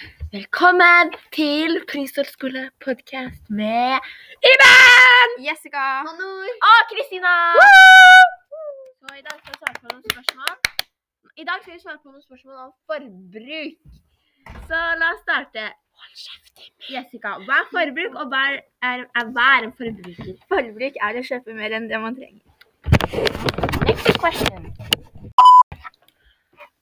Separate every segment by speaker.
Speaker 1: Velkommen til Prinsdalsskole-podkast med Iben!
Speaker 2: Jessica.
Speaker 1: Og Kristina! Så I dag skal vi svare på noen spørsmål. I dag skal vi svare på noen spørsmål om forbruk. Så la oss starte. Hold kjeft. Jessica, hva er forbruk, og hva er, er, er, hva er en forbruker?
Speaker 2: Forbruk er å kjøpe mer enn det man trenger.
Speaker 1: Next question.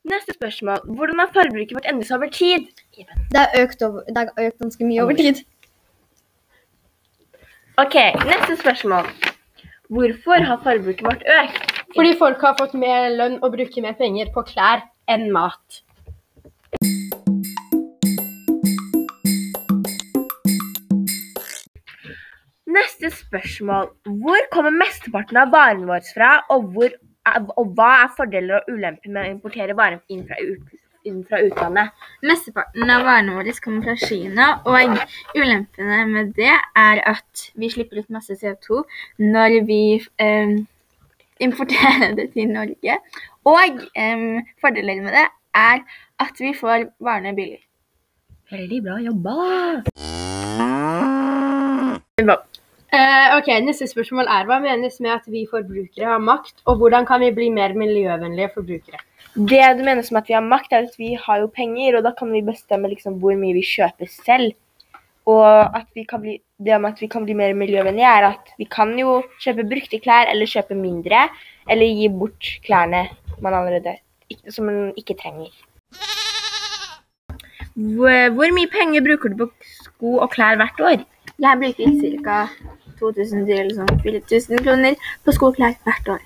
Speaker 1: Neste spørsmål. Hvordan har forbruket vårt endret seg over tid?
Speaker 2: Det har økt, økt ganske mye over tid.
Speaker 1: Ok, neste spørsmål. Hvorfor har forbruket vårt økt?
Speaker 3: Fordi folk har fått mer lønn og bruker mer penger på klær enn mat.
Speaker 1: Neste spørsmål. Hvor kommer mesteparten av varene våre fra, og, hvor, og hva er fordeler og ulemper med å importere varer inn fra, ut, inn fra utlandet?
Speaker 2: Mesteparten av varene våre kommer fra Kina, og ulempene med det er at vi slipper ut masse CO2 når vi eh, importerer det til Norge. Og eh, fordeler med det er at vi får varene billig.
Speaker 1: Veldig bra jobba!
Speaker 3: Eh, ok, Neste spørsmål er hva menes med at vi forbrukere har makt, og hvordan kan vi bli mer miljøvennlige forbrukere?
Speaker 1: Det du mener som at vi har makt, er at vi har jo penger, og da kan vi bestemme liksom hvor mye vi kjøper selv. Og at vi kan bli, det med at vi kan bli mer miljøvennlige, er at vi kan jo kjøpe brukte klær, eller kjøpe mindre, eller gi bort klærne man allerede som man ikke trenger. Hvor, hvor mye penger bruker du på sko og klær hvert år?
Speaker 2: Jeg bruker ca. 2000 til sånn 4000 kroner på sko og klær hvert år.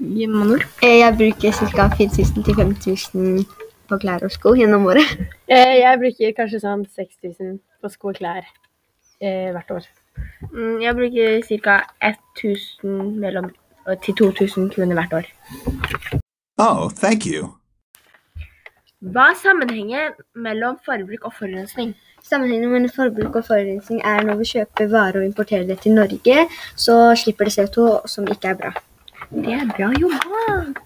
Speaker 1: Manor?
Speaker 2: Jeg bruker ca. 4000 til 5000 på klær og sko gjennom året.
Speaker 3: Eh, jeg bruker kanskje sånn 6000 på sko og klær eh, hvert år.
Speaker 1: Mm, Jeg bruker ca. 1000 mellom, til 2000 kroner hvert år.
Speaker 4: Oh, thank you.
Speaker 1: Hva er sammenhengen mellom forbruk og forurensning?
Speaker 2: Sammenhengen mellom forbruk og forurensning er når vi kjøper varer og importerer det til Norge, så slipper det CO2 som ikke er bra.
Speaker 1: Det er bra jobba!